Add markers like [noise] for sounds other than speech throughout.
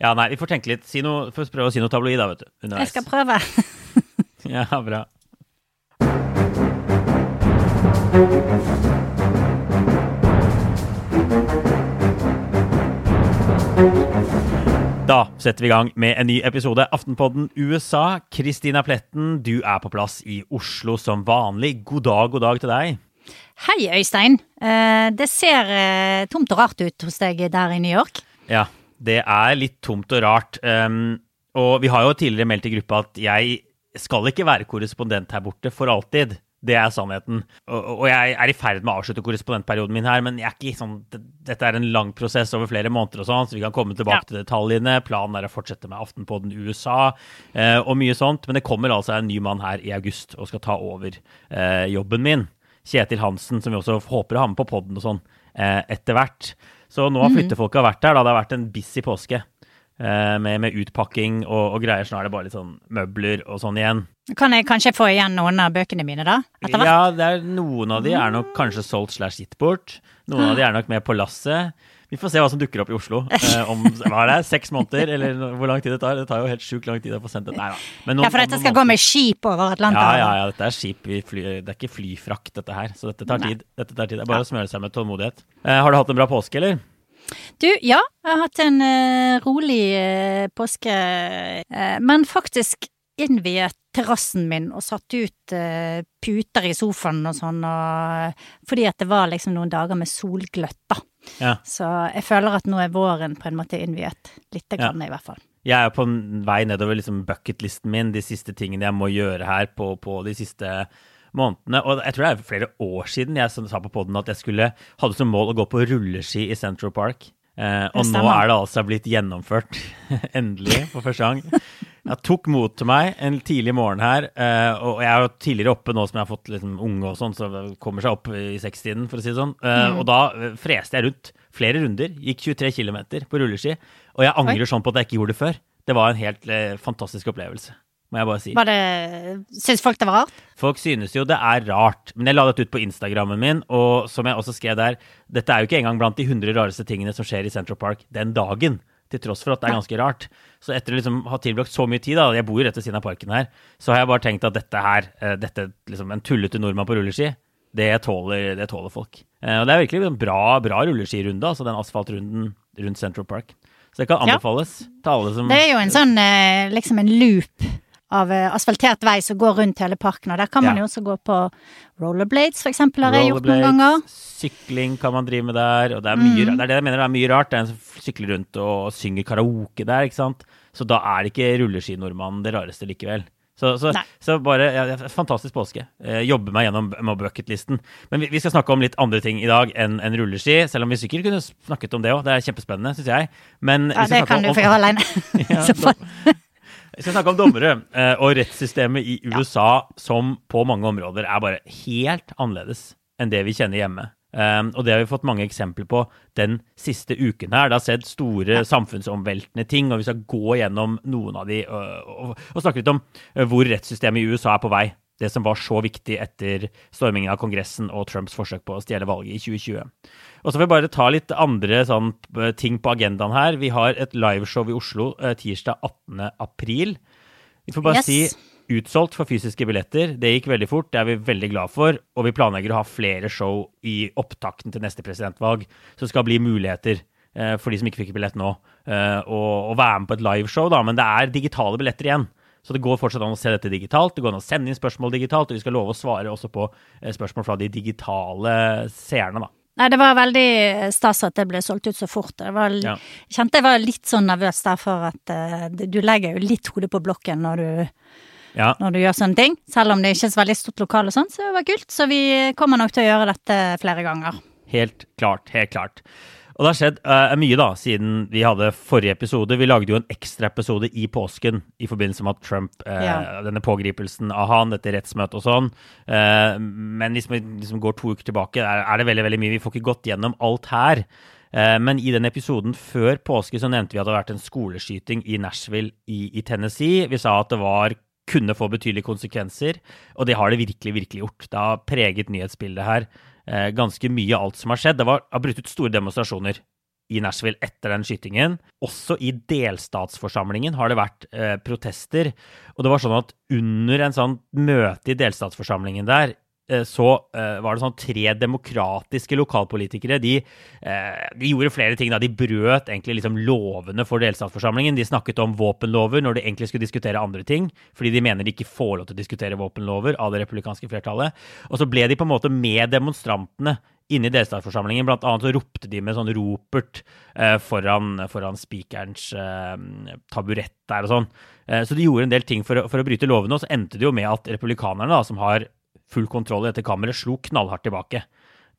Ja, nei, vi får tenke litt. Si noe, Få prøve å si noe tabloid, da, vet du. Underveis. Jeg skal prøve. [laughs] Ja, bra. Da setter vi i gang med en ny episode Aftenpodden USA. Kristina Pletten, du er på plass i Oslo som vanlig. God dag, god dag til deg. Hei, Øystein. Eh, Det ser eh, tomt og rart ut hos deg der i New York. Ja, det er litt tomt og rart. Um, og vi har jo tidligere meldt i gruppa at jeg skal ikke være korrespondent her borte for alltid. Det er sannheten. Og, og jeg er i ferd med å avslutte korrespondentperioden min her, men jeg er ikke sånn, det, dette er en lang prosess over flere måneder, og sånn, så vi kan komme tilbake Ja. til detaljene. Planen er å fortsette med Aftenpodden USA eh, og mye sånt. Men det kommer altså en ny mann her i august og skal ta over eh, jobben min. Kjetil Hansen, som vi også håper å ha med på podden og sånn eh, etter hvert. Så nå har flyttefolka vært der. da Det har vært en busy påske. eh, Med, med utpakking og, og greier. Så nå er det bare litt sånn møbler og sånn igjen. Kan jeg kanskje få igjen noen av bøkene mine, da? Etter hvert? Ja, det er, noen av de er nok kanskje solgt slash gitt bort. Noen av de er nok med på lasset. Vi får se hva som dukker opp i Oslo [laughs] eh, om hva er det, seks måneder, eller hvor lang tid det tar. Det tar jo helt sjukt lang tid å få sendt det. Nei da. Men noen- Ja, for dette skal gå med skip over Ja, ja, ja, dette er skip. Fly, det er ikke flyfrakt, dette her. Så dette tar Nei. tid. Dette tar tid. Det er bare å smøre seg med tålmodighet. Eh, har du hatt en bra påske, eller? Du, ja, jeg har hatt en uh, rolig uh, påske, Uh, men faktisk innviet terrassen min og satt ut puter i sofaen og sånn, og, fordi at det var liksom noen dager med solgløtt, da. Ja. Så jeg føler at nå er våren på en måte innviet. Lite Ja. i hvert fall. Jeg er på en vei nedover liksom bucketlisten min, de siste tingene jeg må gjøre her på, på de siste månedene. Og jeg tror det er flere år siden jeg sa på poden at jeg skulle, hadde som mål å gå på rulleski i Central Park. Eh, og nå er det altså blitt gjennomført. [laughs] Endelig, for første gang. Jeg tok mot til meg en tidlig morgen her, eh, og jeg er jo tidligere oppe nå som jeg har fått liksom unge og sånn, så det kommer seg opp i sekstiden, for å si det sånn. Eh, Og da eh, freste jeg rundt flere runder, gikk 23 km på rulleski, og jeg angrer sånn på at jeg ikke gjorde det før. Det var en helt fantastisk opplevelse, må jeg bare si. Var det synes folk det var rart? Folk synes jo det er rart, men jeg la dette ut på Instagrammen min, og som jeg også skrev der, dette er jo ikke engang blant de 100 rareste tingene som skjer i Central Park den dagen, til tross for at det er ganske rart. Så etter å liksom ha tilbrakt så mye tid, da, jeg bor jo rett ved siden av parken her, så har jeg bare tenkt at dette her, eh, dette liksom en tullete nordmann på rulleski, det tåler, det tåler folk. Eh, Og det er virkelig en bra, bra rulleskirunde, altså den asfaltrunden rundt Central Park. Så det kan Ja. anbefales til alle som Det er jo en sånn eh, liksom en loop av eh, asfaltert vei som går rundt hele parken, og der kan man Ja. jo også gå på rollerblades, for eksempel, har jeg gjort noen ganger. Sykling kan man drive med der. Og det er mye Mm. det er det jeg mener det er mye rart. Det er en som sykler rundt og synger karaoke der, ikke sant. Så da er det ikke rulleski-nordmannen det rareste likevel. Så, så, så bare ja, Fantastisk påske. Eh, jobbe meg gjennom bucketlisten. Men vi, vi skal snakke om litt andre ting i dag enn en rulleski. Selv om vi sikkert kunne snakket om det òg. Det er kjempespennende, syns jeg. Men Ja, det kan om- du få gjøre alene. [laughs] Ja. [laughs] vi skal snakke om dommere eh, og rettssystemet i USA, som på mange områder er bare helt annerledes enn det vi kjenner hjemme. Um, og det har vi fått mange eksempler på den siste uken her. Det har sett store samfunnsomveltende ting, og vi skal gå gjennom noen av de og, snakke litt om hvor rettssystemet i USA er på vei. Det som var så viktig etter stormingen av Kongressen og Trumps forsøk på å stjele valget i 2020. Og så får vi bare ta litt andre sånn, øh, ting på agendaen her. Vi har et liveshow i Oslo øh, tirsdag 18. april. Vi får bare Yes. si utsolgt for fysiske billetter. Det gikk veldig fort, det er vi veldig glad for. Og vi planlegger å ha flere show i opptakten til neste presidentvalg, så det skal bli muligheter eh, for de som ikke fikk billett nå, eh, å, være med på et liveshow, da. Men det er digitale billetter igjen. Så det går fortsatt an å se dette digitalt. Det går an å sende inn spørsmål digitalt, og vi skal love å svare også på eh, spørsmål fra de digitale seerne, da. Nei, det var veldig stas at det ble solgt ut så fort. Jeg var, Ja. kjente jeg var litt sånn nervøs derfor at uh, du legger jo litt hodet på blokken når du, Ja, når du gjør sånne ting. Selv om det ikke er så veldig stort lokal og sånn, så det var kult. Så vi kommer nok til å gjøre dette flere ganger. helt klart. Helt klart. Og det har skjedd uh, mye da, siden vi hadde forrige episode. Vi lagde jo en ekstra episode i påsken i forbindelse med at Trump, uh, Ja. denne pågripelsen av han, dette rettsmøtet og sånn. Uh, men hvis vi liksom går to uker tilbake, er, er det veldig veldig mye. Vi får ikke gått gjennom alt her. Men i den episoden før påske så nevnte vi at det hadde vært en skoleskyting i Nashville i, i Tennessee. Vi sa at det var kunne få betydelige konsekvenser, og det har det virkelig, virkelig gjort. Det har preget nyhetsbildet her ganske mye av alt som har skjedd. Det var, har brutt ut store demonstrasjoner i Nashville etter den skytingen. Også i delstatsforsamlingen har det vært eh, protester. Og det var sånn at under en sånn møte i delstatsforsamlingen der, eh, så eh, var det sånn tre demokratiske lokalpolitikere. De, eh, de gjorde flere ting. da. De brøt egentlig liksom lovene for delstatsforsamlingen. De snakket om våpenlover når de egentlig skulle diskutere andre ting, fordi de mener de ikke får lov til å diskutere våpenlover av det republikanske flertallet. Og så ble de på en måte med demonstrantene inne i delstatsforsamlingen. Blant annet så ropte de med sånn ropert eh, foran, foran spikerens eh, taburett der og sånn. Eh, så de gjorde en del ting for, for å bryte lovene, og så endte det jo med at republikanerne, da, som har full kontroll i dette kammeret, slo knallhardt tilbake.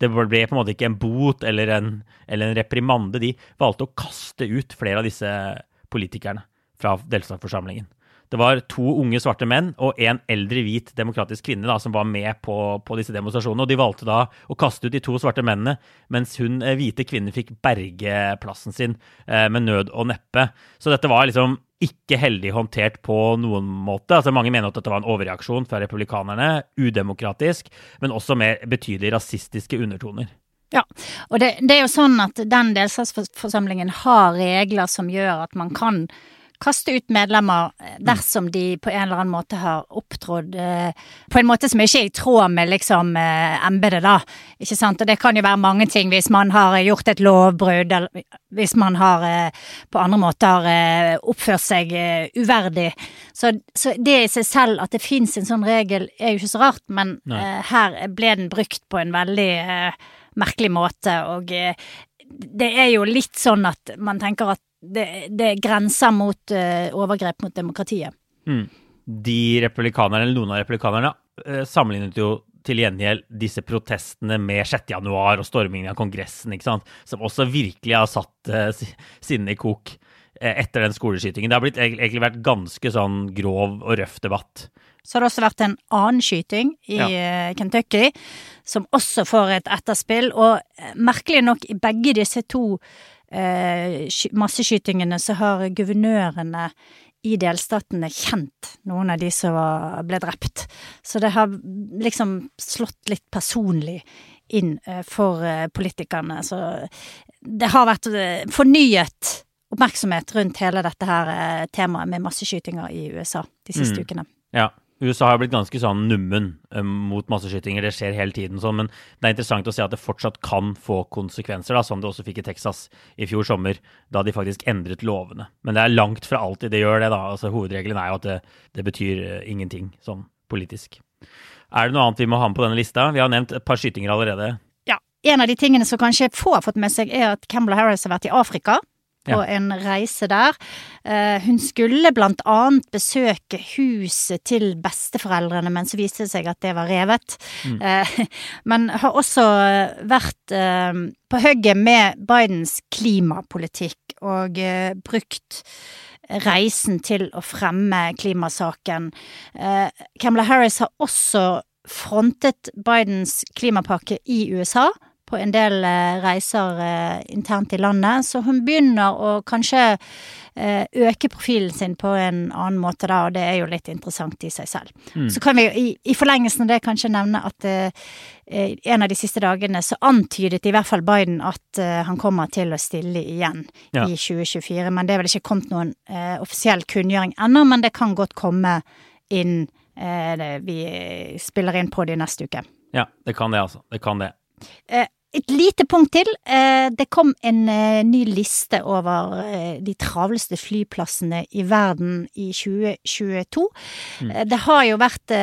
Det ble på en måte ikke en bot eller en, eller en reprimande. De valgte å kaste ut flere av disse politikerne fra delstatsforsamlingen. Det var to unge svarte menn og en eldre hvit demokratisk kvinne da, som var med på, på disse demonstrasjonene. og De valgte da å kaste ut de to svarte mennene, mens hun eh, hvite kvinnen fikk berge plassen sin eh, med nød og neppe. Så dette var liksom ikke heldig håndtert på noen måte. Altså Mange mener at dette var en overreaksjon fra republikanerne, udemokratisk, men også med betydelig rasistiske undertoner. Ja, og det, det er jo sånn at den delstatsforsamlingen har regler som gjør at man kan kaste ut medlemmer eh, dersom de på en eller annen måte har opptrådt eh, på en måte som ikke er i tråd med liksom eh, embetet, da. Ikke sant? Og det kan jo være mange ting hvis man har gjort et lovbrudd, eller hvis man har eh, på andre måter eh, oppført seg eh, uverdig. Så, så det i seg selv, at det fins en sånn regel, er jo ikke så rart, men eh, her ble den brukt på en veldig eh, merkelig måte, og eh, det er jo litt sånn at man tenker at det, det grenser mot uh, overgrep mot demokratiet. Mm. De republikanerne, eller noen av republikanerne, uh, sammenlignet jo til gjengjeld disse protestene med 6. januar og stormingen av Kongressen, ikke sant? som også virkelig har satt uh, sinnet i kok etter den skoleskytingen. Det har blitt, egentlig vært ganske sånn grov og røff debatt. Så har det også vært en annen skyting i Ja. Kentucky, som også får et etterspill. Og merkelig nok, i begge disse to eh, masseskytingene så har guvernørene i delstatene kjent noen av de som ble drept. Så det har liksom slått litt personlig inn eh, for eh, politikerne. Så det har vært eh, fornyet oppmerksomhet rundt hele dette her temaet med masseskytinger i USA de siste Mm. ukene. Ja, USA har blitt ganske sånn nummen eh, mot masseskytinger. Det skjer hele tiden sånn, men det er interessant å se at det fortsatt kan få konsekvenser, da, som det også fikk i Texas i fjor sommer, da de faktisk endret lovene. Men det er langt fra alltid det gjør det, da. Altså, hovedregelen er jo at det, det betyr eh, ingenting sånn politisk. Er det noe annet vi må ha med på denne lista? Vi har nevnt et par skytinger allerede. Ja, en av de tingene som kanskje få har fått med seg, er at Campbell Harris har vært i Afrika. På Ja. en reise der. Eh, hun skulle blant annet besøke huset til besteforeldrene, men så viste det seg at det var revet. Eh, [laughs] men har også vært eh, på hugget med Bidens klimapolitikk og brukt reisen til å fremme klimasaken. Eh, Kamala Harris har også frontet Bidens klimapakke i USA på en del eh, reiser eh, internt i landet, så hun begynner å kanskje eh, øke profilen sin på en annen måte da, og det er jo litt interessant i seg selv. Så kan vi jo i, i forlengelsen av det kanskje nevne at en av de siste dagene så antydet i hvert fall Biden at han kommer til å stille igjen Ja. i 2024, men det er vel ikke kommet noen eh, offisiell kunngjøring ennå, men det kan godt komme inn eh, det, Vi spiller inn på det neste uke. Ja, det kan det, altså. Det kan det. Eh, et lite punkt til. Eh, det kom en eh, ny liste over eh, de travleste flyplassene i verden i 2022. Mm. Det har jo vært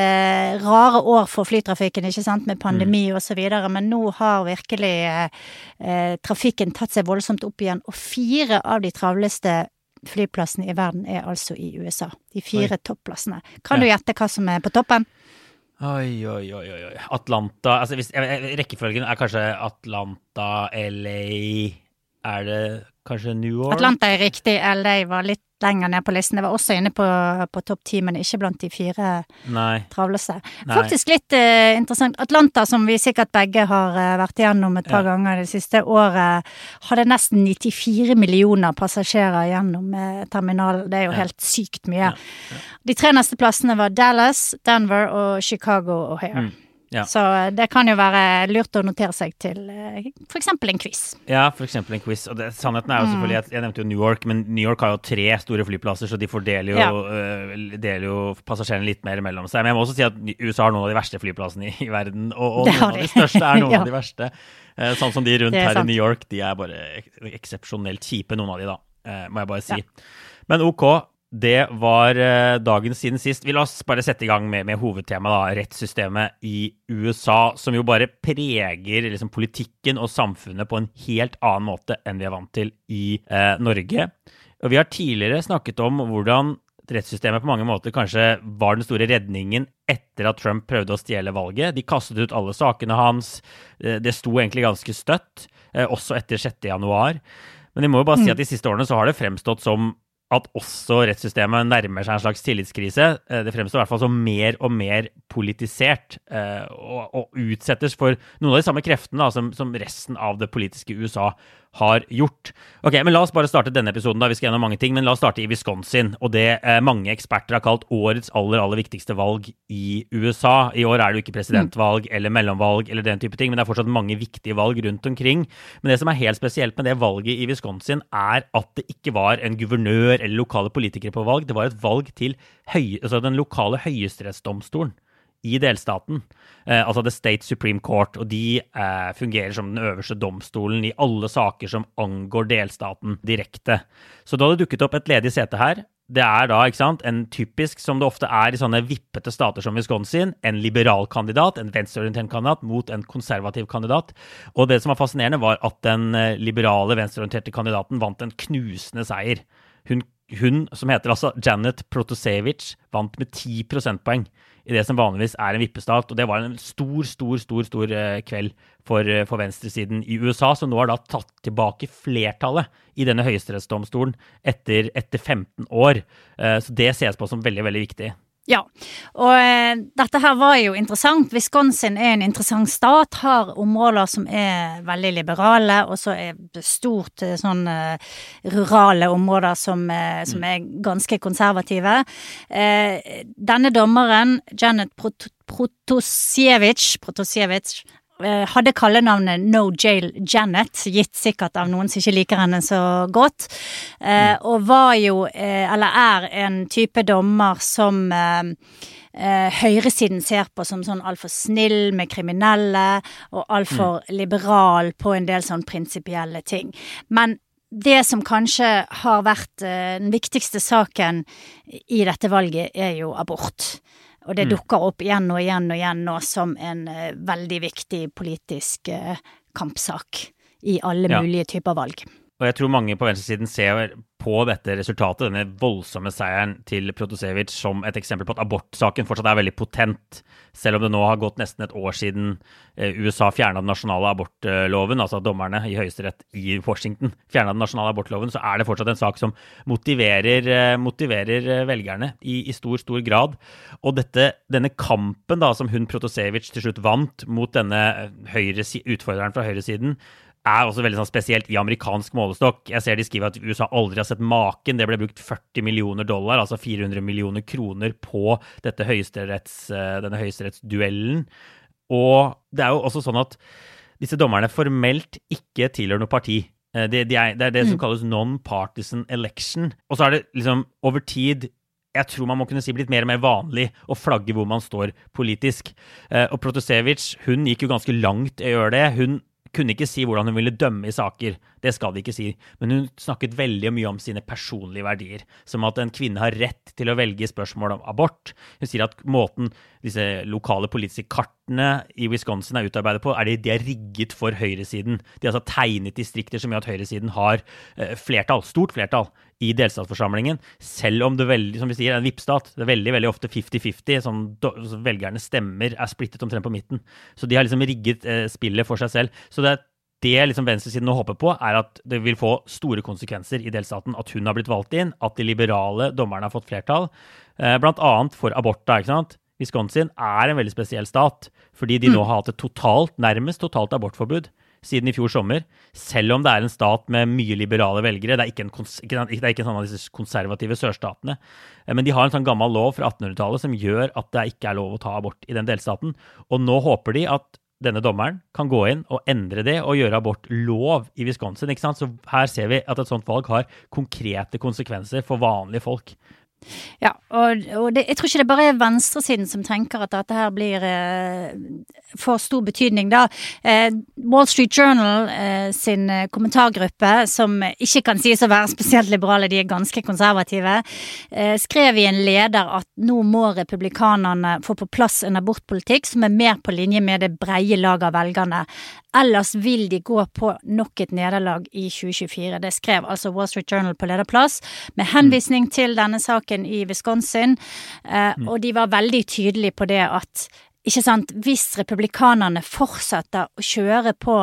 rare år for flytrafikken, ikke sant, med pandemi mm. osv., men nå har virkelig trafikken tatt seg voldsomt opp igjen. Og fire av de travleste flyplassene i verden er altså i USA. De fire Oi. topplassene. Kan ja. du gjette hva som er på toppen? Oi, oi, oi. oi. Atlanta altså hvis, Rekkefølgen er kanskje Atlanta, LA Er det kanskje New York? Atlanta er riktig. LA var litt lenger ned på listen. Det var også inne på, på topp ti, men ikke blant de fire Nei. travleste. Faktisk litt uh, interessant. Atlanta, som vi sikkert begge har uh, vært igjennom et par ja. ganger det siste året, hadde nesten 94 millioner passasjerer gjennom uh, terminalen. Det er jo ja. helt sykt mye. Ja. De tre neste plassene var Dallas, Denver og Chicago og O'Hare. Mm. Ja. Så eh, det kan jo være lurt å notere seg til eh, f.eks. en quiz. Ja, f.eks. en quiz. Og det, sannheten er jo selvfølgelig at jeg nevnte jo New York, men New York har jo tre store flyplasser, så de fordeler jo, ja. uh, jo passasjerene litt mer mellom seg. Men jeg må også si at USA har noen av de verste flyplassene i, i verden, og, og noen av de største er noen [laughs] ja. av de verste. Sånn som de rundt her i New York, de er bare eksepsjonelt kjipe, noen av de da, må jeg bare si. Men OK, det var uh, dagen siden sist. Vi la oss bare sette i gang med, med hovedtemaet, rettssystemet i USA, som jo bare preger liksom, politikken og samfunnet på en helt annen måte enn vi er vant til i eh, Norge. Og vi har tidligere snakket om hvordan rettssystemet på mange måter kanskje var den store redningen etter at Trump prøvde å stjele valget. De kastet ut alle sakene hans. Eh, det sto egentlig ganske støtt, også etter 6. januar. Men jeg må jo bare si mm. at de siste årene så har det fremstått som at også rettssystemet nærmer seg en slags tillitskrise. Eh, det fremstår i hvert fall som mer og mer politisert, eh, og, utsettes for noen av de samme kreftene som, som, resten av det politiske USA har gjort. Ok, men La oss bare starte denne episoden. da, Vi skal gjennom mange ting, men la oss starte i Wisconsin. Og det eh, mange eksperter har kalt årets aller aller viktigste valg i USA. I år er det jo ikke presidentvalg eller mellomvalg eller den type ting, men det er fortsatt mange viktige valg rundt omkring. Men det som er helt spesielt med det valget i Wisconsin, er at det ikke var en guvernør eller lokale politikere på valg. Det var et valg til høy, altså den lokale høyesterettsdomstolen i delstaten, eh, altså The State Supreme Court, og de eh, fungerer som den øverste domstolen i alle saker som angår delstaten direkte. Så da det dukket opp et ledig sete her. Det er da ikke sant, en typisk, som det ofte er i sånne vippete stater som Wisconsin, en liberal kandidat, en venstreorientert kandidat, mot en konservativ kandidat. Og det som var fascinerende, var at den eh, liberale, venstreorienterte kandidaten vant en knusende seier. Hun, hun som heter altså Janet Protosevic, vant med 10 prosentpoeng i det som vanligvis er en vippestat. Og det var en stor, stor, stor stor eh, kveld for, eh, for venstresiden i USA, som nå har da tatt tilbake flertallet i denne høyesterettsdomstolen etter, etter 15 år. Eh, så det ses på som veldig, veldig viktig. Ja, og eh, dette her var jo interessant. Wisconsin er en interessant stat, har områder som er veldig liberale, og så er stort eh, sånn eh, rurale områder som, eh, som, er ganske konservative. Denne dommeren, Janet Prot Eh, hadde kallenavnet No Jail Janet, gitt sikkert av noen som ikke liker henne så godt. Eh, mm. og var jo, eh, eller er, en type dommer som høyresiden ser på som sånn altfor snill med kriminelle, og altfor mm. liberal på en del sånn prinsipielle ting. Men det som kanskje har vært den viktigste saken i dette valget, er jo abort. Og det mm. dukker opp igjen og igjen og igjen nå som en uh, veldig viktig politisk uh, kampsak i alle ja. mulige typer valg. Og jeg tror mange på venstresiden ser på dette resultatet, denne voldsomme seieren til Protosevic, som et eksempel på at abortsaken fortsatt er veldig potent. Selv om det nå har gått nesten et år siden eh, USA fjerna den nasjonale abortloven, altså dommerne i Høyesterett i Washington fjerna den nasjonale abortloven, så er det fortsatt en sak som motiverer, eh, motiverer eh, velgerne i, i, stor, stor grad. Og dette, denne kampen da, som hun Protosevic til slutt vant mot denne høyre, utfordreren fra høyresiden, er også veldig sånn spesielt i amerikansk målestokk. Jeg ser de skriver at USA aldri har sett maken. Det ble brukt 40 millioner dollar, altså 400 millioner kroner, på høyesteretts, eh, denne høyesterettsduellen. Og det er jo også sånn at disse dommerne formelt ikke tilhører noe parti. Eh, det, de er, det, er, det som mm. kalles non-partisan election. Og så er det liksom over tid jeg tror man må kunne si blitt mer og mer vanlig å flagge hvor man står politisk. Eh, og Protosevic, hun gikk jo ganske langt i å gjøre det. Hun kunne ikke si hvordan hun ville dømme i saker, det skal de ikke si, men hun snakket veldig mye om sine personlige verdier, som at en kvinne har rett til å velge spørsmål om abort. Hun sier at måten disse lokale politiske kartene i Wisconsin er utarbeidet på, er de, de er rigget for høyresiden. De har altså tegnet distrikter som gjør at høyresiden har eh, flertall, stort flertall, i delstatsforsamlingen, selv om det veldig, som vi sier, er en vippstat. Det er veldig veldig ofte 50-50. Sånn, velgerne stemmer er splittet omtrent på midten. Så de har liksom rigget eh, spillet for seg selv. Så det er det liksom venstresiden nå håper på, er at det vil få store konsekvenser i delstaten. At hun har blitt valgt inn, at de liberale dommerne har fått flertall. Eh, blant annet for abort. Da, ikke sant? Wisconsin er en veldig spesiell stat, fordi de nå mm. har hatt et totalt, nærmest totalt abortforbud siden i fjor sommer. Selv om det er en stat med mye liberale velgere. Det er ikke en, det er ikke en sånn av disse konservative sørstatene. Eh, men de har en sånn gammel lov fra 1800-tallet som gjør at det ikke er lov å ta abort i den delstaten. Og nå håper de at denne dommeren kan gå inn og endre det og gjøre abort lov i Wisconsin. ikke sant? Så her ser vi at et sånt valg har konkrete konsekvenser for vanlige folk. Ja, og, og det, jeg tror ikke det bare er venstresiden som tenker at dette her blir eh, får stor betydning, da. Eh, Wall Street Journal eh, sin eh, kommentargruppe, som ikke kan sies å være spesielt liberale, de er ganske konservative, eh, skrev i en leder at nå må republikanerne få på plass en abortpolitikk som er mer på linje med det breie laget av velgerne. Ellers vil de gå på nok et nederlag i 2024. Det skrev altså Wall Street Journal på lederplass, med henvisning til denne saken i Wisconsin. Eh, mm. Og de var veldig tydelige på det at ikke sant, hvis republikanerne fortsetter å kjøre på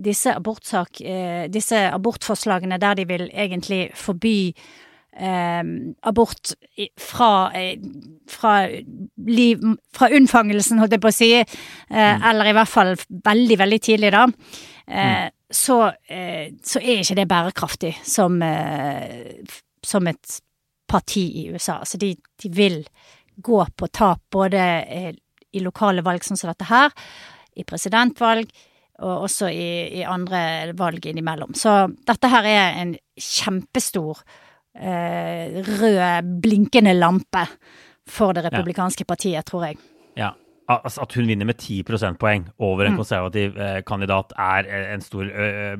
disse, abortsak, eh, disse abortforslagene der de vil egentlig forby eh, abort fra, eh, fra, liv, fra unnfangelsen, holdt jeg på å si, eh, mm. eller i hvert fall veldig, veldig tidlig, da, eh, mm. så, eh, så, er ikke det bærekraftig som, som et parti i USA. Altså de, de vil gå på tap både i lokale valg sånn som dette her, i presidentvalg, og også i, i andre valg innimellom. Så dette her er en kjempestor eh, rød, blinkende lampe for det republikanske partiet, tror jeg. Ja, Altså at hun vinner med 10 prosentpoeng over en mm. konservativ eh, kandidat, er eh, en stor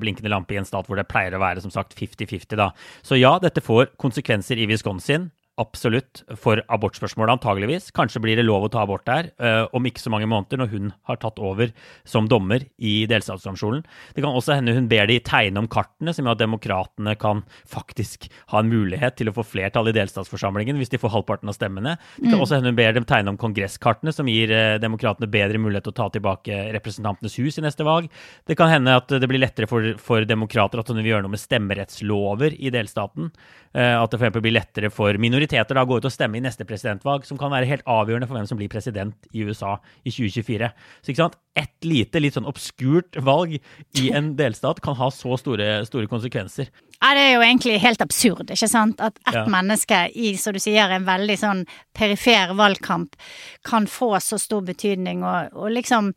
blinkende lampe i en stat hvor det pleier å være som sagt 50-50. da. Så ja, dette får konsekvenser i Wisconsin. Absolutt. For abortspørsmålet, antageligvis. Kanskje blir det lov å ta abort der uh, om ikke så mange måneder, når hun har tatt over som dommer i delstatsdomstolen. Det kan også hende hun ber de tegne om kartene, som gjør at demokratene kan faktisk ha en mulighet til å få flertall i delstatsforsamlingen hvis de får halvparten av stemmene. Det kan mm. også hende hun ber dem tegne om kongresskartene, som gir uh, demokratene bedre mulighet til å ta tilbake Representantenes hus i neste valg. Det kan hende at det blir lettere for, for demokrater at hun vil gjøre noe med stemmerettslover i delstaten. Uh, at det f.eks. blir lettere for minoriteter minoriteter da går ut og stemmer i neste presidentvalg, som kan være helt avgjørende for hvem som blir president i USA i 2024. Så ikke sant, ett lite, litt sånn obskurt valg i en delstat kan ha så store, store konsekvenser. Ja, det er jo egentlig helt absurd, ikke sant? At ett ja. menneske i, som du sier, en veldig sånn perifer valgkamp kan få så stor betydning, og, og liksom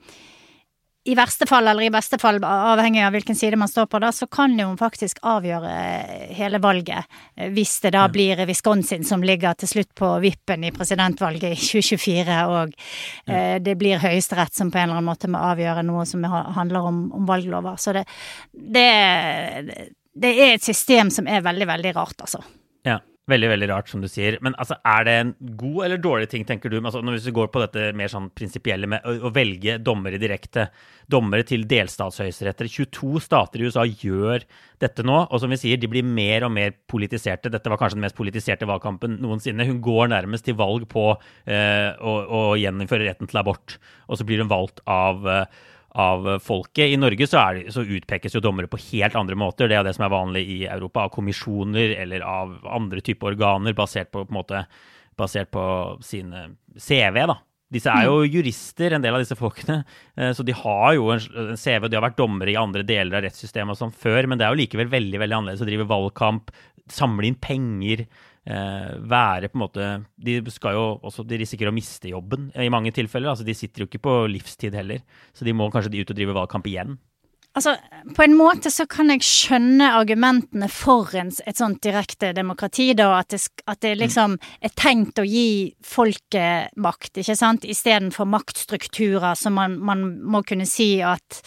i verste fall, eller i beste fall, avhengig av hvilken side man står på, da, så kan jo faktisk avgjøre hele valget. Hvis det da blir Wisconsin som ligger til slutt på vippen i presidentvalget i 2024, og ja. eh, det blir Høyesterett som på en eller annen måte må avgjøre noe som handler om, om valglover. Så det, det, det er et system som er veldig, veldig rart, altså. Ja. Veldig veldig rart, som du sier. Men altså, er det en god eller dårlig ting, tenker du? Altså, hvis vi går på dette mer sånn prinsipielle med å, å, velge dommere direkte, dommere til delstatshøyesteretter 22 stater i USA gjør dette nå, og som vi sier, de blir mer og mer politiserte. Dette var kanskje den mest politiserte valgkampen noensinne. Hun går nærmest til valg på eh, å, å gjeninnføre retten til abort, og så blir hun valgt av eh, av folket. I Norge så, det, så, utpekes jo dommere på helt andre måter. Det er det som er vanlig i Europa, av kommisjoner eller av andre typer organer basert på, på, måte, basert på sine CV. da. Disse er jo mm. jurister, en del av disse folkene. Eh, så de har jo en CV. De har vært dommere i andre deler av rettssystemet og sånn før, men det er jo likevel veldig veldig annerledes å drive valgkamp, samle inn penger eh, være på en måte De skal jo også, de risikerer å miste jobben i mange tilfeller. altså De sitter jo ikke på livstid heller, så de må kanskje de ut og drive valgkamp igjen. Altså, på en måte så kan jeg skjønne argumentene for en, et sånt direkte demokrati, da. At det, at det liksom er tenkt å gi folket makt, ikke sant. Istedenfor maktstrukturer som man, man, må kunne si at,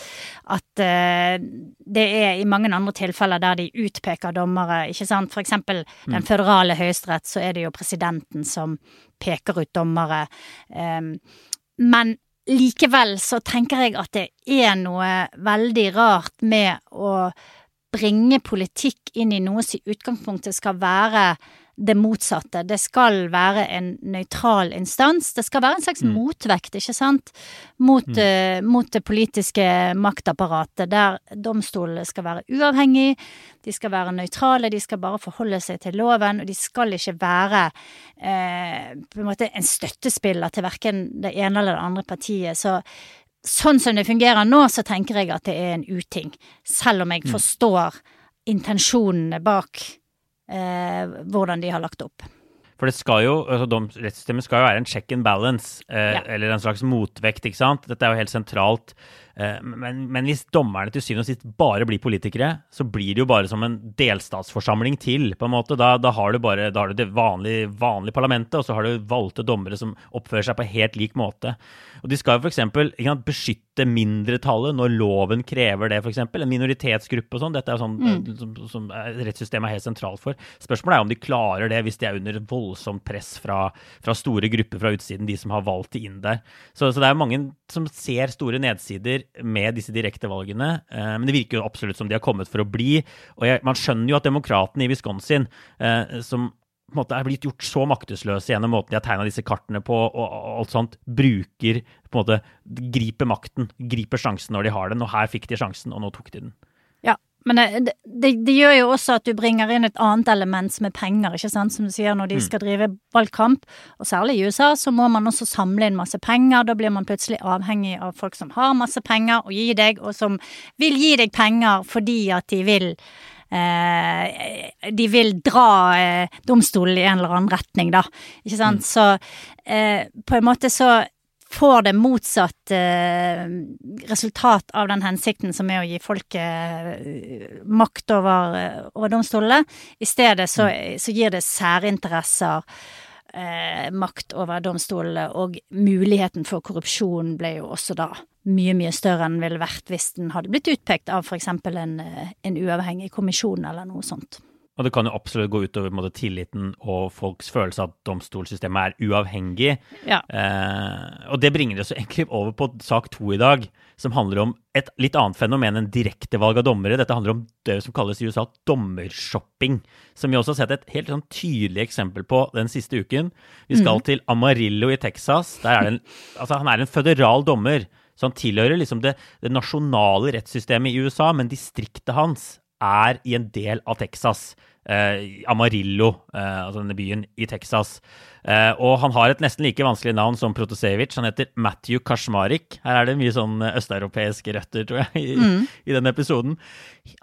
at uh, det er i mange andre tilfeller der de utpeker dommere, ikke sant. For eksempel mm. den føderale høyesterett, så er det jo presidenten som peker ut dommere. Um, men likevel så tenker jeg at det er noe veldig rart med å bringe politikk inn i noe som i utgangspunktet skal være det motsatte. Det skal være en nøytral instans. Det skal være en slags mm. motvekt, ikke sant, mot, mm. uh, mot, det politiske maktapparatet, der domstolene skal være uavhengige, de skal være nøytrale, de skal bare forholde seg til loven, og de skal ikke være uh, på en måte en støttespiller til verken det ene eller det andre partiet. Så sånn som det fungerer nå, så tenker jeg at det er en uting, selv om jeg mm. forstår intensjonene bak hvordan de har lagt opp. For det skal jo, altså rettssystemet skal jo være en check and balance, eh, ja. eller en slags motvekt, ikke sant. Dette er jo helt sentralt. Eh, men, men, hvis dommerne til syvende og sist bare blir politikere, så blir det jo bare som en delstatsforsamling til, på en måte. Da, da har du bare da har du det vanlige, vanlige, parlamentet, og så har du valgte dommere som oppfører seg på helt lik måte. Og de skal jo f.eks. beskytte mindretallet når loven krever det, f.eks. En minoritetsgruppe og sånn. Dette er jo sånn mm. Eh, som, som rettssystemet er helt sentralt for. Spørsmålet er om de klarer det hvis de er under voldsomt press fra, fra store grupper fra utsiden, de som har valgt de inn der. Så, så det er mange som ser store nedsider med disse direktevalgene. Eh, men det virker jo absolutt som de har kommet for å bli. Og jeg, man skjønner jo at demokratene i Wisconsin, eh, som på en måte er blitt gjort så maktesløse gjennom måten de har tegna disse kartene på, og alt sånt, bruker på en måte Griper makten, griper sjansen når de har den. Og her fikk de sjansen, og nå tok de den. Men det, det, det, gjør jo også at du bringer inn et annet element som er penger, ikke sant, som du sier, når de mm. skal drive valgkamp. Og særlig i USA så må man også samle inn masse penger. Da blir man plutselig avhengig av folk som har masse penger å gi deg, og som vil gi deg penger fordi at de vil Eh, de vil dra eh, domstolen i en eller annen retning, da. Ikke sant. Mm. Så eh, på en måte så får det motsatt eh, resultat av den hensikten som er å gi folket eh, makt over, eh, over domstolene. I stedet så, mm. så gir det særinteresser eh, makt over domstolene, og muligheten for korrupsjon ble jo også da mye, mye større enn den ville vært hvis den hadde blitt utpekt av f.eks. En, en uavhengig kommisjon eller noe sånt. Og det kan jo absolutt gå utover måte, tilliten og folks følelse av at domstolsystemet er uavhengig. Ja. Eh, og det bringer oss egentlig over på sak to i dag, som handler om et litt annet fenomen enn direktevalg av dommere. Dette handler om det som kalles i USA dommershopping, som vi også har sett et helt sånn tydelig eksempel på den siste uken. Vi skal mm. til Amarillo i Texas. Er det en, altså, han er en føderal dommer. Så han tilhører liksom det, det nasjonale rettssystemet i USA, men distriktet hans er i en del av Texas. Eh, Amarillo, eh, altså denne byen i Texas. Eh, og han har et nesten like vanskelig navn som Protosevic. Han heter Matthew Kashmarik. Her er det mye sånn østeuropeiske røtter, tror jeg, i, mm. i denne episoden.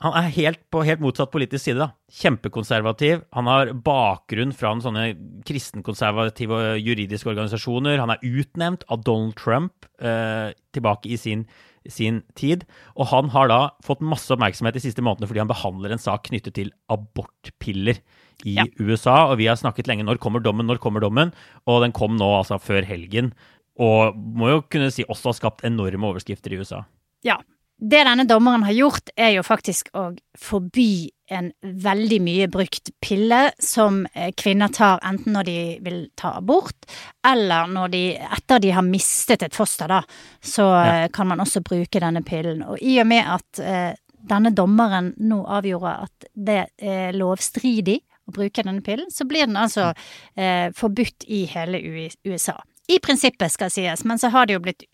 Han er helt på helt motsatt politisk side. da. Kjempekonservativ. Han har bakgrunn fra en sånne kristenkonservative juridiske organisasjoner. Han er utnevnt av Donald Trump eh, tilbake i sin sin tid. Og han har da fått masse oppmerksomhet de siste månedene fordi han behandler en sak knyttet til abortpiller i ja. USA. Og vi har snakket lenge når kommer dommen, når kommer dommen? Og den kom nå altså før helgen. Og må jo kunne si også har skapt enorme overskrifter i USA. Ja, det denne dommeren har gjort, er jo faktisk å forby en veldig mye brukt pille som eh, kvinner tar enten når de vil ta abort, eller når de, etter de har mistet et foster, da, så ja. Eh, kan man også bruke denne pillen. Og i og med at eh, denne dommeren nå avgjorde at det er lovstridig å bruke denne pillen, så blir den altså eh, forbudt i hele USA. I prinsippet, skal sies, men så har det jo blitt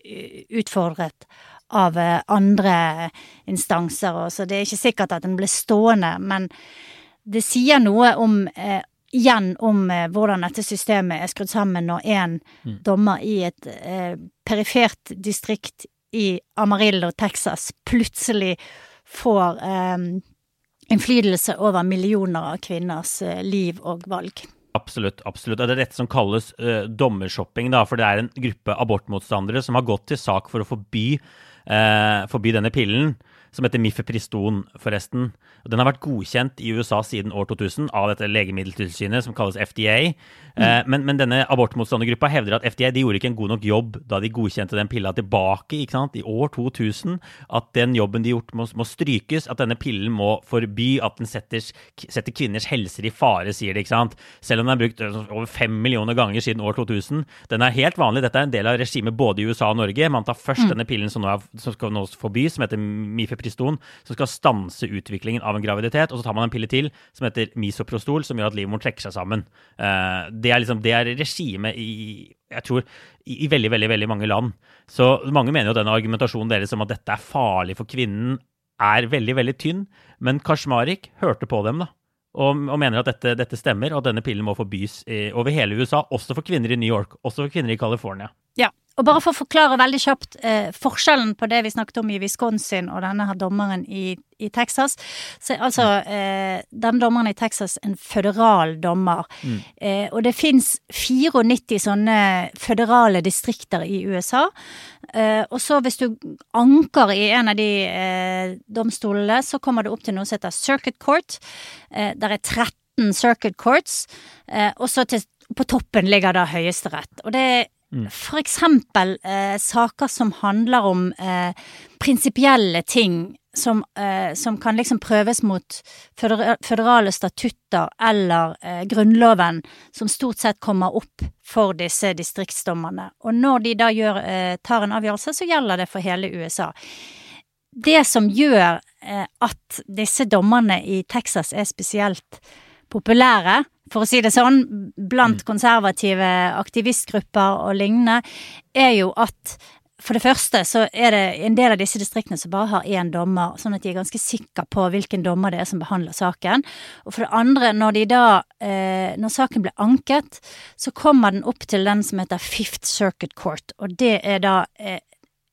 utfordret av eh, andre instanser, og så det er ikke sikkert at den blir stående, men det sier noe om eh, igjen om eh, hvordan dette systemet er skrudd sammen når en mm. dommer i et eh, perifert distrikt i Amarillo, Texas, plutselig får eh, innflytelse over millioner av kvinners eh, liv og valg. Absolutt. absolutt. Det er dette som kalles uh, dommershopping. Da, for det er en gruppe abortmotstandere som har gått til sak for å forby uh, forby denne pillen. Som heter Mifepriston, forresten. Den har vært godkjent i USA siden år 2000 av dette legemiddeltilsynet som kalles FDA. Mm. Eh, men, men, denne abortmotstandergruppa hevder at FDA de gjorde ikke en god nok jobb da de godkjente den pilla tilbake i år 2000. At den jobben de har gjort, må, må strykes. At denne pillen må forby. At den setter, setter, kvinners helser i fare, sier de. ikke sant? Selv om den er brukt over fem millioner ganger siden år 2000. Den er helt vanlig. Dette er en del av regimet både i USA og Norge. Man tar først mm. denne pillen som, nå er, som skal nå forbys, som heter Mifepriston, som skal stanse utviklingen av en graviditet. Og så tar man en pille til som heter Misoprostol, som gjør at livmoren trekker seg sammen. Uh, det er liksom, er regimet i jeg tror, i, i, veldig, veldig, veldig mange land. Så mange mener jo denne argumentasjonen deres om at dette er farlig for kvinnen, er veldig, veldig tynn. Men Kashmarik hørte på dem, da. Og, og mener at dette, dette, stemmer, og at denne pillen må forbys i, over hele USA. Også for kvinner i New York, også for kvinner i California. Ja, og bare for å forklare veldig kjapt eh, forskjellen på det vi snakket om i Wisconsin og denne her dommeren i, i Texas. Så altså eh, den dommeren i Texas en føderal dommer. Mm. Eh, og det fins 94 sånne føderale distrikter i USA. Eh, og så hvis du anker i en av de eh, domstolene, så kommer du opp til noe som heter circuit court. Eh, der er 13 circuit courts, og så til, på toppen ligger da Høyesterett. Og det er Mm. For eksempel eh, saker som handler om eh, prinsipielle ting som, eh, som, kan liksom prøves mot føderale statutter eller eh, Grunnloven, som stort sett kommer opp for disse distriktsdommerne. Og når de da gjør, eh, tar en avgjørelse, så gjelder det for hele USA. Det som gjør eh, at disse dommerne i Texas er spesielt populære, for å si det sånn, blant mm. konservative aktivistgrupper og lignende, er jo at for det første så er det en del av disse distriktene som bare har én dommer, sånn at de er ganske sikre på hvilken dommer det er som behandler saken. Og for det andre, når de da eh, Når saken blir anket, så kommer den opp til den som heter Fifth Circuit Court, og det er da eh,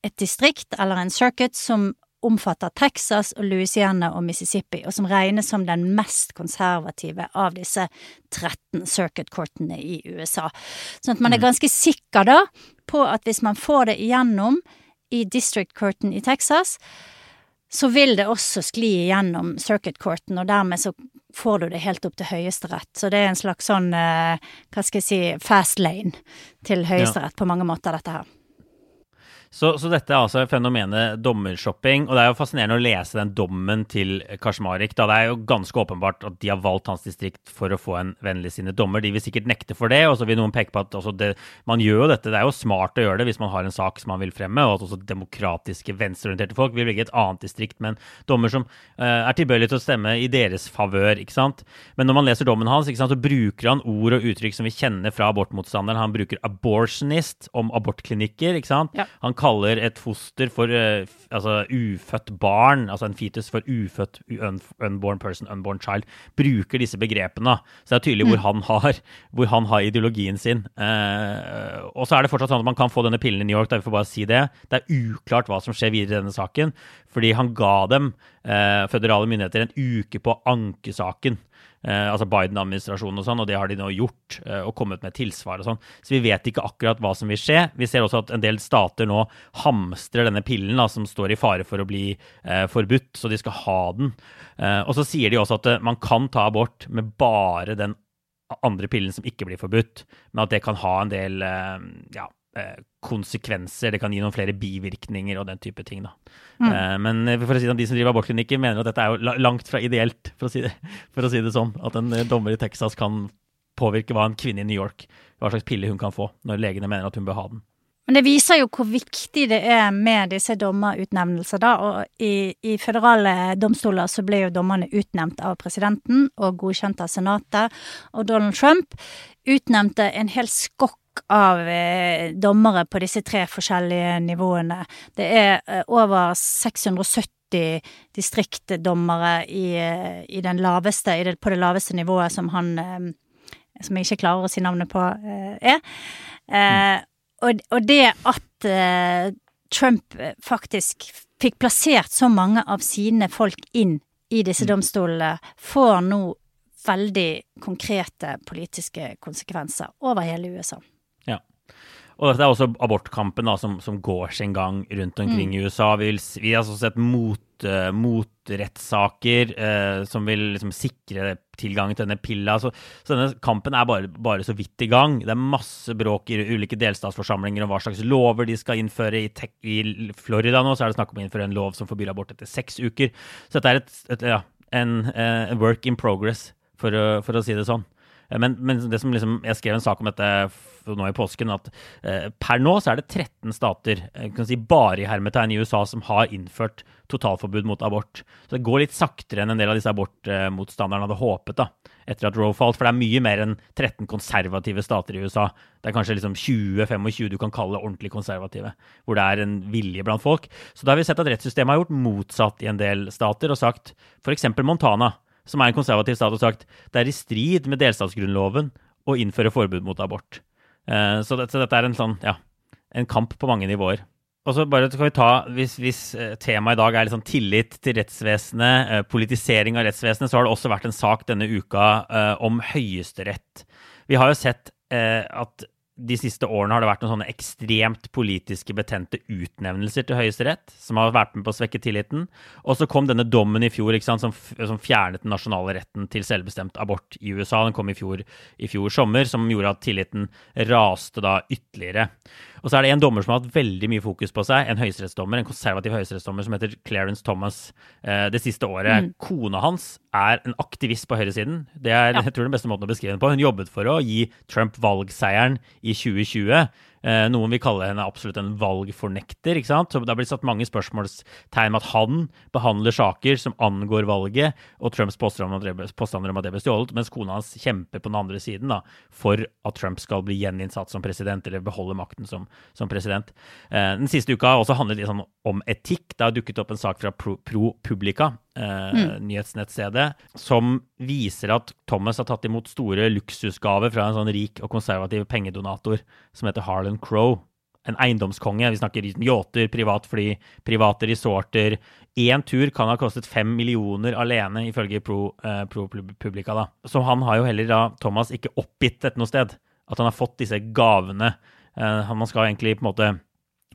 et distrikt, eller en circuit, som omfatter Texas og Louisiana og Mississippi, og som regnes som den mest konservative av disse 13 circuit courtene i USA. Sånn at man er mm. ganske sikker da på at hvis man får det igjennom i district courten i Texas, så vil det også skli igjennom circuit courten, og dermed så får du det helt opp til Høyesterett. Så det er en slags sånn, eh, hva skal jeg si, fast lane til Høyesterett ja. på mange måter, dette her. Så, så, dette er altså fenomenet dommershopping. Og det er jo fascinerende å lese den dommen til Kashmarik. Da det er jo ganske åpenbart at de har valgt hans distrikt for å få en vennligsinnet dommer. De vil sikkert nekte for det, og så vil noen peke på at det, man gjør jo dette. Det er jo smart å gjøre det hvis man har en sak som man vil fremme, og at også demokratiske, venstreorienterte folk vil velge et annet distrikt med en dommer som uh, er tilbøyelig til å stemme i deres favør. ikke sant? Men når man leser dommen hans, ikke sant, så bruker han ord og uttrykk som vi kjenner fra abortmotstanderen. Han bruker 'abortionist' om abortklinikker. ikke sant? Ja. Han kaller et foster for uh, altså ufødt barn, altså en fetus for ufødt un unborn person, unborn child, bruker disse begrepene. Så det er tydelig mm. hvor, han har, hvor, han har, ideologien sin. Uh, og så er det fortsatt sånn at man kan få denne pillen i New York, da vi får bare si det. Det er uklart hva som skjer videre i denne saken, fordi han ga dem, uh, føderale myndigheter, en uke på ankesaken. Eh, altså Biden-administrasjonen og sånn, og det har de nå gjort, eh, og kommet med tilsvar og sånn. Så vi vet ikke akkurat hva som vil skje. Vi ser også at en del stater nå hamstrer denne pillen da, som står i fare for å bli eh, forbudt, så de skal ha den. Eh, og så sier de også at eh, man kan ta abort med bare den andre pillen som ikke blir forbudt, men at det kan ha en del eh, ja, konsekvenser. Det kan gi noen flere bivirkninger og den type ting. da. Mm. Eh, men for å si det, de som driver abortklinikker, mener at dette er jo langt fra ideelt, for å, si det, [laughs] for å si det sånn. At en eh, dommer i Texas kan påvirke hva en kvinne i New York hva slags pille hun kan få, når legene mener at hun bør ha den. Men det viser jo hvor viktig det er med disse dommerutnevnelser, da. Og i, i føderale domstoler så ble jo dommerne utnevnt av presidenten og godkjent av senatet. Og Donald Trump utnevnte en hel skokk av eh, dommere på disse tre forskjellige nivåene. Det er eh, over 670 distriktdommere i, eh, i den laveste, i det, på det laveste nivået som han Som jeg ikke klarer å si navnet på, er. Mm. Og, og, det at Trump faktisk fikk plassert så mange av sine folk inn i disse mm. domstolene, får nå veldig konkrete politiske konsekvenser over hele USA. Og det er også abortkampen da, som, som går sin gang rundt omkring i USA. Vi, vi har også sett mot, uh, motrettssaker uh, som vil liksom sikre tilgangen til denne pilla. Så, så denne kampen er bare, bare så vidt i gang. Det er masse bråk i ulike delstatsforsamlinger om hva slags lover de skal innføre. I, tech, i Florida nå så er det snakk om å innføre en lov som forbyr abort etter seks uker. Så dette er et, et, ja, en uh, work in progress, for for å si det sånn. Eh, Men, men det som liksom, jeg skrev en sak om dette nå i påsken, at eh, per nå så er det 13 stater, eh, kan si bare i hermetegn i USA, som har innført totalforbud mot abort. Så det går litt saktere enn en del av disse abortmotstanderne hadde håpet da, etter at Roe falt. For det er mye mer enn 13 konservative stater i USA. Det er kanskje liksom 20-25 du kan kalle ordentlig konservative, hvor det er en vilje blant folk. Så da har vi sett at rettssystemet har gjort motsatt i en del stater, og sagt f.eks. Montana som er en konservativ stat, og sagt det er i strid med delstatsgrunnloven å innføre forbud mot abort. Eh, Så, det, så dette er en sånn, ja, en kamp på mange nivåer. Og så bare skal vi ta, Hvis, hvis eh, temaet i dag er sånn tillit til rettsvesenet, eh, politisering av rettsvesenet, så har det også vært en sak denne uka om Høyesterett. Vi har jo sett at de siste årene har det vært noen sånne ekstremt politiske betente utnevnelser til Høyesterett, som har vært med på å svekke tilliten. Og så kom denne dommen i fjor sant, som, som fjernet den nasjonale retten til selvbestemt abort i USA. Den kom i fjor, i fjor sommer, som gjorde at tilliten raste da ytterligere. Og så er det en dommer som har hatt veldig mye fokus på seg, en høyesterettsdommer, en konservativ høyesterettsdommer som heter Clarence Thomas eh, det siste året. Kona hans er en aktivist på høyresiden. Det er [laughs] jeg tror den beste måten å beskrive henne på. Hun jobbet for å gi Trump valgseieren i 2020. Eh, noen vil kalle henne absolutt en valgfornekter. ikke sant? Så Det har blitt satt mange spørsmålstegn med at han behandler saker som angår valget, og Trumps påstander om at det- ble stjålet, mens kona hans kjemper på den andre siden da, for at Trump skal bli gjeninnsatt som president, eller beholde makten som, som president. Eh, den siste uka har også handlet litt sånn om etikk. Det har dukket opp en sak fra Pro, Pro Publica, eh, nyhetsnettstedet, som viser at Thomas har tatt imot store luksusgaver fra en sånn rik og konservativ pengedonator som heter Harlan Crowe. En eiendomskonge. Vi snakker yachter, privatfly, private resorter. Én tur kan ha kostet fem millioner alene, ifølge Pro, eh, Pro Publica. da. Så han har jo heller da, Thomas, ikke oppgitt dette noe sted. At han har fått disse gavene. Eh, han- man skal egentlig på en måte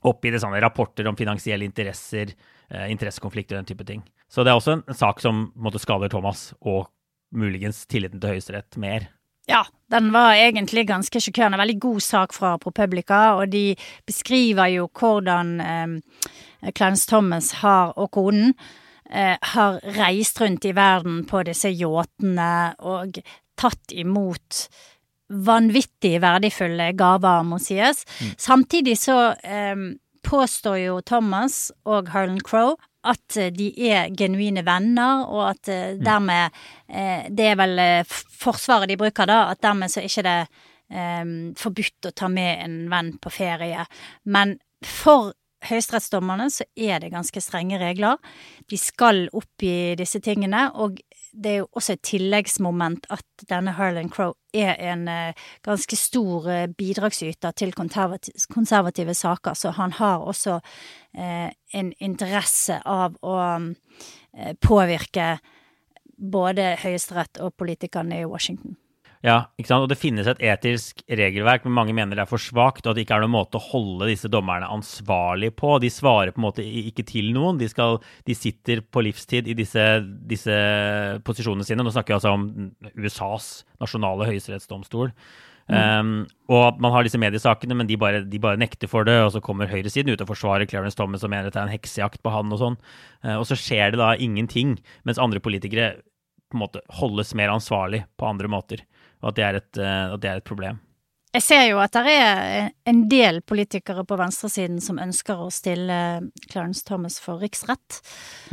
oppgi det sånne rapporter om finansielle interesser, eh, interessekonflikter og den type ting. Så det er også en, en sak som måte skader Thomas, og muligens tilliten til Høyesterett mer. Ja, den var egentlig ganske sjokkerende. Veldig god sak fra ProPublica, og de beskriver jo hvordan eh, Clarence Thomas har, og konen eh, har reist rundt i verden på disse yachtene og tatt imot vanvittig verdifulle gaver, må sies. Samtidig så eh, påstår jo Thomas og Harlan Crow at eh, de er genuine venner, og at eh, dermed eh, Det er vel forsvaret de bruker, da, at dermed så er ikke det eh, forbudt å ta med en venn på ferie. Men for høyesterettsdommerne så er det ganske strenge regler. De skal oppgi disse tingene, og det er jo også et tilleggsmoment at denne Harlan Crow er en eh, ganske stor eh, bidragsyter til konservative, saker, så han har også eh, en interesse av å påvirke både Høyesterett og politikerne i Washington. Ja, ikke sant? Og det finnes et etisk regelverk, men mange mener det er for svakt, og at det ikke er noen måte å holde disse dommerne ansvarlig på. De svarer på en måte ikke til noen. De, skal, de sitter på livstid i disse, disse posisjonene sine. Nå snakker vi altså om USAs nasjonale høyesterettsdomstol. Um, og man har disse mediesakene, men de bare, de bare nekter for det. Og så kommer høyresiden ut og forsvarer Clarence Thomas og mener at det er en heksejakt på han og sånn. Uh, og så skjer det da ingenting, mens andre politikere på en måte holdes mer ansvarlig på andre måter. Og at det er et, eh, at det er et problem. Jeg ser jo at det er en del politikere på venstresiden som ønsker å stille Clarence Thomas for riksrett.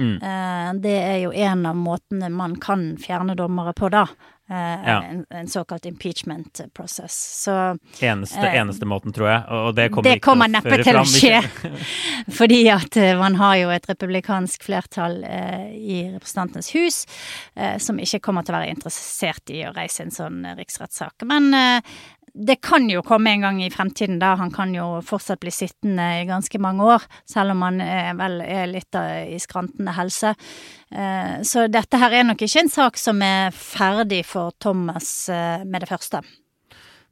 Mm. Eh, Det er jo en av måtene man kan fjerne dommere på, da. Eh, Ja. En, en såkalt impeachment process. Så Eneste, Eh, eneste måten, tror jeg. Og det kommer, det ikke kommer neppe til å skje. [laughs] [laughs] Fordi at eh, man har jo et republikansk flertall eh, i Representantenes hus eh, som ikke kommer til å være interessert i å reise en sånn eh, riksrettssak. Men det kan jo komme en gang i fremtiden, da. Han kan jo fortsatt bli sittende i ganske mange år, selv om han er, vel er litt i skrantende helse. Eh, så dette her er nok ikke en sak som er ferdig for Thomas eh, med det første.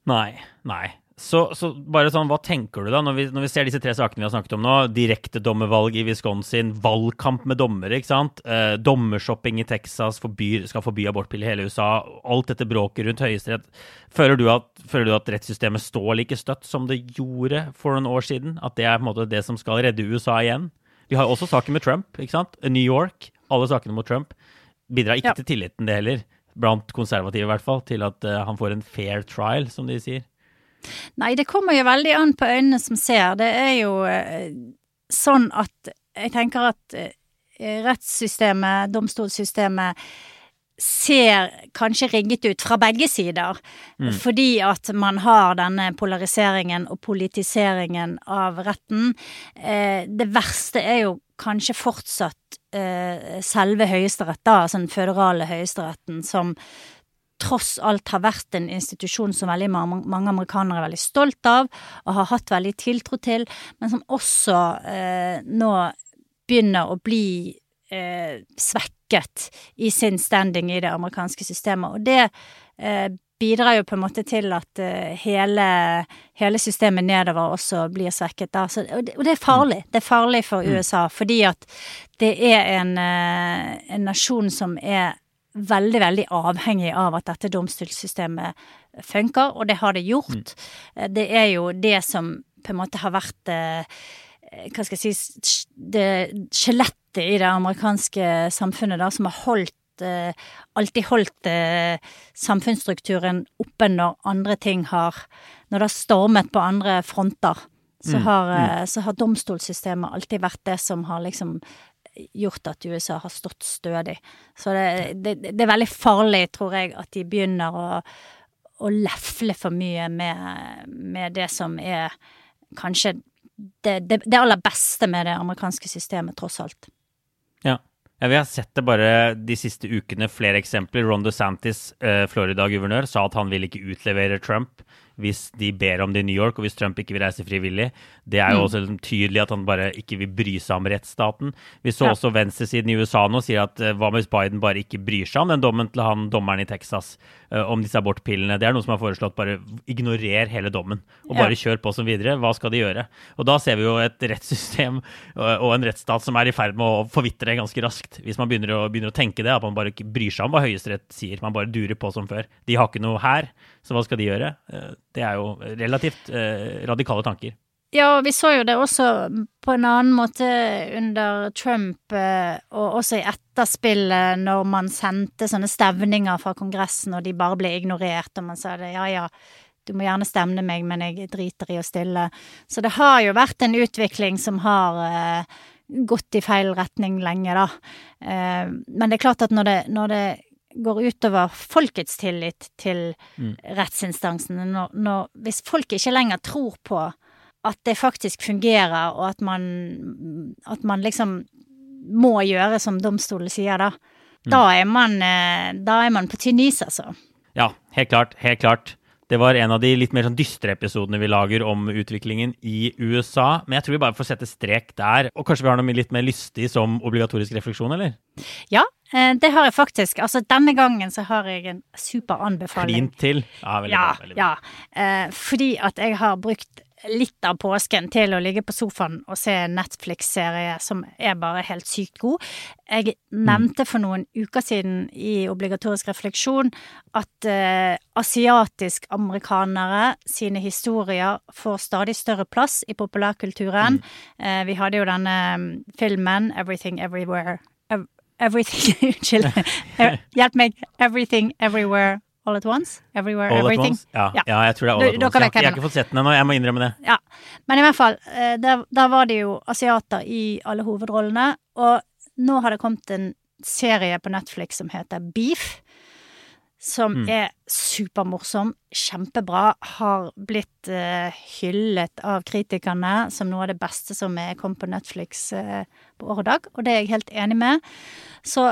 Nei, nei. Så, så, bare sånn, hva tenker du da, når vi, når vi, ser disse tre sakene vi har snakket om nå? Direktedommervalg i Wisconsin, valgkamp med dommere, ikke sant? Eh, dommershopping i Texas, forbyr, skal forby abortpille i hele USA. Alt dette bråket rundt Høyesterett. Føler, føler, du at rettssystemet står like støtt som det gjorde for noen år siden? At det er på en måte det som skal redde USA igjen? Vi har også saken med Trump, ikke sant? New York, alle sakene mot Trump. Bidrar ikke ja. til tilliten, det heller. Blant konservative, i hvert fall, til at uh, han får en fair trial, som de sier. Nei, det kommer jo veldig an på øynene som ser. Det er jo eh, sånn at jeg tenker at eh, rettssystemet, domstolssystemet, ser kanskje rigget ut fra begge sider. Mm. Fordi at man har denne polariseringen og politiseringen av retten. Eh, det verste er jo kanskje fortsatt selve Høyesterett, da, altså den føderale høyesteretten, som tross alt har vært en institusjon som veldig mange, amerikanere er veldig stolt av og har hatt veldig tiltro til, men som også eh, nå begynner å bli eh, svekket i sin standing i det amerikanske systemet. Og det eh, bidrar jo på en måte til at uh, hele, hele, systemet nedover også blir svekket. Så, og, det, og, det, er farlig. Det er farlig for mm. USA, fordi at det er en, uh, en nasjon som er veldig, veldig avhengig av at dette domstolssystemet funker, og det har det gjort. Mm. Det er jo det som på en måte har vært eh, hva skal jeg si det skjelettet i det amerikanske samfunnet, da, som har holdt eh, alltid holdt eh, samfunnsstrukturen oppe når andre ting har Når det har stormet på andre fronter. Så mm. har, mm. så har domstolssystemet alltid vært det som har liksom gjort at USA har stått stødig. Så det, det, det er veldig farlig, tror jeg, at de begynner å, å lefle for mye med, med, det som er kanskje det, det, aller beste med det amerikanske systemet, tross alt. Ja. ja. Vi har sett det bare de siste ukene, flere eksempler. Ron DeSantis, eh, Florida-guvernør, sa at han vil ikke utlevere Trump hvis de ber om det i New York, og hvis Trump ikke vil reise frivillig. Det er jo mm. også liksom tydelig at han bare ikke vil bry seg om rettsstaten. Vi så ja. også venstresiden i USA nå sier at uh, hva hvis Biden bare ikke bryr seg om den dommen til han dommeren i Texas uh, om disse abortpillene? Det er noe som har foreslått bare ignorer hele dommen og bare ja. kjør på som videre. Hva skal de gjøre? Og da ser vi jo et rettssystem uh, og en rettsstat som er i ferd med å forvitre ganske raskt. Hvis man begynner å, begynner å tenke det, at man bare ikke bryr seg om hva Høyesterett sier. Man bare durer på som før. De har ikke noe her, så hva skal de gjøre? Det er jo relativt radikale tanker. Ja, vi så jo det også på en annen måte under Trump, eh, og også i etterspillet når man sendte sånne stevninger fra Kongressen, og de bare ble ignorert, og man sa det ja ja, du må gjerne stevne meg, men jeg driter i å stille. Så det har jo vært en utvikling som har eh, gått i feil retning lenge, da. Eh, men det er klart at når det, når det går utover folkets tillit til mm. rettsinstansene, når, når, hvis folk ikke lenger tror på at det faktisk fungerer, og at man, at man liksom må gjøre som domstolen sier, da. Mm. Da, er man, eh, da er man på tynn is, altså. Ja, helt klart. Helt klart. Det var en av de litt mer sånn dystre episodene vi lager om utviklingen i USA. Men jeg tror vi bare får sette strek der. Og kanskje vi har noe litt mer lystig som obligatorisk refleksjon, eller? Ja, det har jeg faktisk. Altså denne gangen så har jeg en super anbefaling. Klint til. Ja, veldig ja, bra. Veldig bra. Ja, eh, fordi at jeg har brukt litt av påsken til å ligge på sofaen og se en Netflix-serie som er bare helt sykt god. Jeg nevnte for noen uker siden i obligatorisk refleksjon at uh, asiatisk-amerikanere sine historier får stadig større plass i populærkulturen. Mm. Uh, vi hadde jo denne um, filmen 'Everything Everywhere'. Everything Unnskyld. Hjelp meg. 'Everything Everywhere' All at once? Everywhere, all everything? Ja, ja. ja, jeg tror det er All at once. Jeg, jeg, har ikke fått sett den ennå, jeg må innrømme det. Ja, Men i hvert fall, eh, der, der var det jo asiater i alle hovedrollene. Og nå har det kommet en serie på Netflix som heter Beef. Som mm. er supermorsom, kjempebra, har blitt uh, hyllet av kritikerne som noe av det beste som er kommet på Netflix uh, på år og dag, og det er jeg helt enig med. Så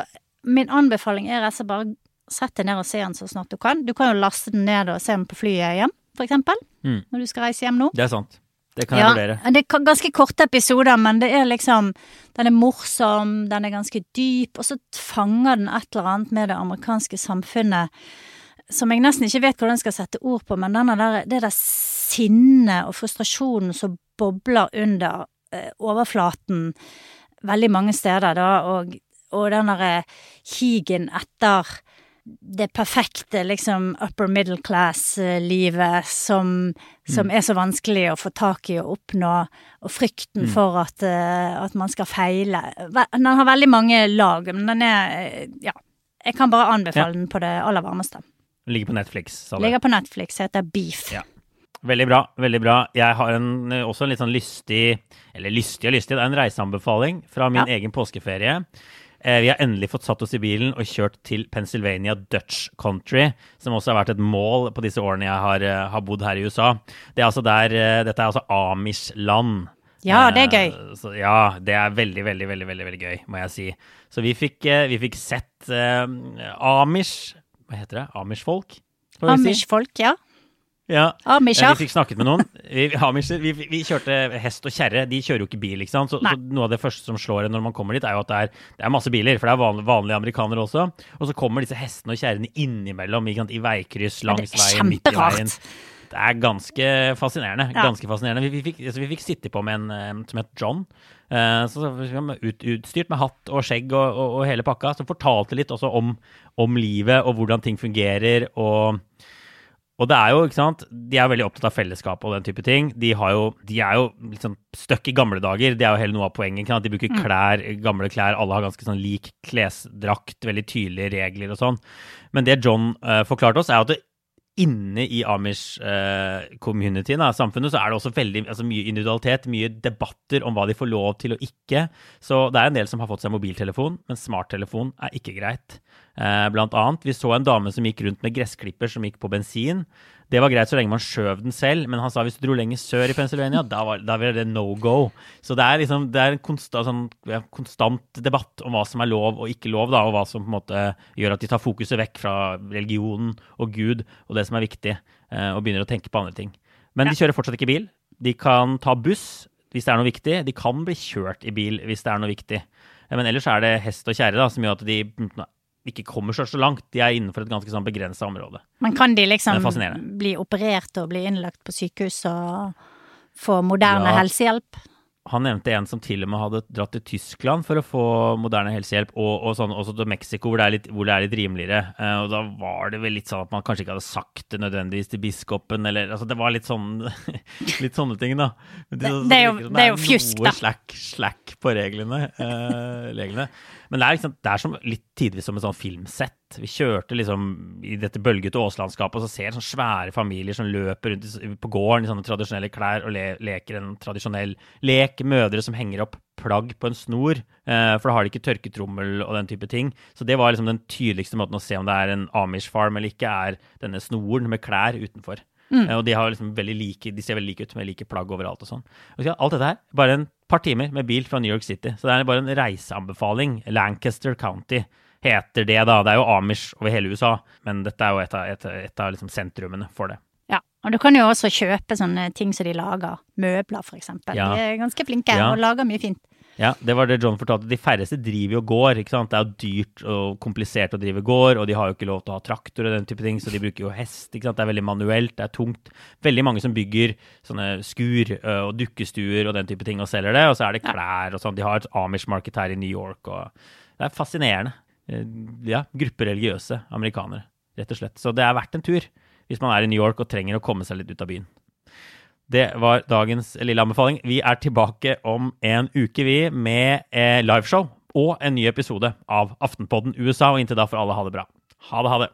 min anbefaling er altså bare Sett deg ned og se den så snart du kan. Du kan jo laste den ned og se den på flyet hjem, for eksempel. Mm. Når du skal reise hjem nå. Det er sant. Det kan jeg vurdere. Det er ganske korte episoder, men det er liksom Den er morsom, den er ganske dyp, og så fanger den et eller annet med det amerikanske samfunnet som jeg nesten ikke vet hvordan jeg skal sette ord på, men der, det der sinnet og frustrasjonen som bobler under eh, overflaten veldig mange steder, da, og, og den derre higen etter det perfekte liksom upper middle class-livet som, som er så vanskelig å få tak i og oppnå, og frykten for at, eh, at man skal feile. Den har veldig mange lag, men den er eh, Ja. Jeg kan bare anbefale Ja. den på det aller varmeste. Ligger på Netflix. sa du. Ligger på Netflix, heter Beef. Ja. Veldig bra. veldig bra. Jeg har en, også en litt sånn lystig Eller lystig og lystig, det er en reiseanbefaling fra min Ja. egen påskeferie. Eh, Vi har endelig fått satt oss i bilen og kjørt til Pennsylvania Dutch Country, som også har vært et mål på disse årene jeg har, eh, har bodd her i USA. Det er altså der, eh, Dette er altså Amish-land. Ja, det er gøy. Så, ja, det er veldig, veldig, veldig veldig, veldig gøy, må jeg si. Så vi fikk, vi fikk sett eh, Amish Hva heter det? Amish-folk? si. Amish-folk, ja. Ja. Amisha. Eh, Vi fikk snakket med noen. Vi, Amisher, vi, vi kjørte hest og kjerre. De kjører jo ikke bil. ikke sant? Så, så Noe av det første som slår en når man kommer dit, er jo at det er, det er masse biler. For det er vanlige, vanlige amerikanere også. Og så kommer disse hestene og kjerrene innimellom sant? i veikryss, langs veien, midt i veien. Det er ganske fascinerende. Ja. ganske fascinerende. Vi, vi, fikk, altså, vi fikk sitte på med en eh, som het John. Uh, så, så ut, utstyrt med hatt og skjegg og, og, og hele pakka. Som fortalte litt også om, om livet og hvordan ting fungerer. og og det er jo, ikke sant, De er veldig opptatt av fellesskap og den type ting. De, har jo, de er jo liksom stuck i gamle dager. Det er jo hele noe av poenget. ikke sant? De bruker klær, gamle klær. Alle har ganske sånn lik klesdrakt, veldig tydelige regler og sånn. Men det John uh, forklarte oss, er at det, inne i Amish-communityen, samfunnet, så er det også veldig altså mye individualitet, mye debatter om hva de får lov til og ikke. Så det er en del som har fått seg mobiltelefon, men smarttelefon er ikke greit. Eh, blant annet, vi så en dame som gikk rundt med gressklipper som gikk på bensin. Det var greit så lenge man skjøv den selv, men han sa hvis du dro lenger sør i Pennsylvania, da var, da ville det no go. Så det er liksom, det er en konstant, sånn, konstant debatt om hva som er lov og ikke lov, da, og hva som på en måte gjør at de tar fokuset vekk fra religionen og Gud og det som er viktig, eh, og begynner å tenke på andre ting. Men de kjører fortsatt ikke bil. De kan ta buss hvis det er noe viktig. De kan bli kjørt i bil hvis det er noe viktig. Eh, Men ellers er det hest og kjerre som gjør at de ikke kommer så så langt. De er innenfor et ganske sånn begrensa område. Men kan de liksom bli operert og bli innlagt på sykehus og få moderne Ja. helsehjelp? Han nevnte en som til og med hadde dratt til Tyskland for å få moderne helsehjelp, og, og sånn, også til Mexico, hvor det er litt, hvor det er litt rimeligere. Uh, og da var det vel litt sånn at man kanskje ikke hadde sagt det nødvendigvis til biskopen, eller altså Det var litt sånn [laughs] Litt sånne ting, da. Det- så- det er jo- det er jo fjusk, noe da. Slack, slack på reglene. uh, reglene. Men det er, liksom, det er som litt tidvis som et sånn filmsett. Vi kjørte liksom i dette bølgete åslandskapet, og så ser sånne svære familier som løper rundt på gården i sånne tradisjonelle klær og le, leker en tradisjonell lek. Mødre som henger opp plagg på en snor, eh, for da har de ikke tørketrommel og den type ting. Så det var liksom den tydeligste måten å se om det er en Amish farm eller ikke, er denne snoren med klær utenfor. Eh, og de, har liksom like, de ser veldig like ut med like plagg overalt og sånn. Så, alt dette her, bare en par timer med bil fra New York City. Så det er bare en reiseanbefaling. Lancaster County heter det, da. Det er jo Amish over hele USA, men dette er jo et av, et, et av liksom sentrumene for det. Ja, og du kan jo også kjøpe sånne ting som de lager. Møbler, for eksempel. Ja. De er ganske flinke Ja. og lager mye fint. Ja, det var det John fortalte. De færreste driver jo gård. ikke sant? Det er jo dyrt og komplisert å drive gård, og de har jo ikke lov til å ha traktor og den type ting, så de bruker jo hest. ikke sant? Det er veldig manuelt, det er tungt. Veldig mange som bygger sånne skur og dukkestuer og den type ting og selger det, og så er det klær og sånn. De har et Amish-marked her i New York, og det er fascinerende. Eh, Ja, grupper religiøse amerikanere, rett og slett. Så det er verdt en tur hvis man er i New York og trenger å komme seg litt ut av byen. Det var dagens lille anbefaling. Vi er tilbake om en uke, vi, med eh, liveshow og en ny episode av Aftenpodden USA. Og inntil da får alle ha det bra. Ha det, ha det.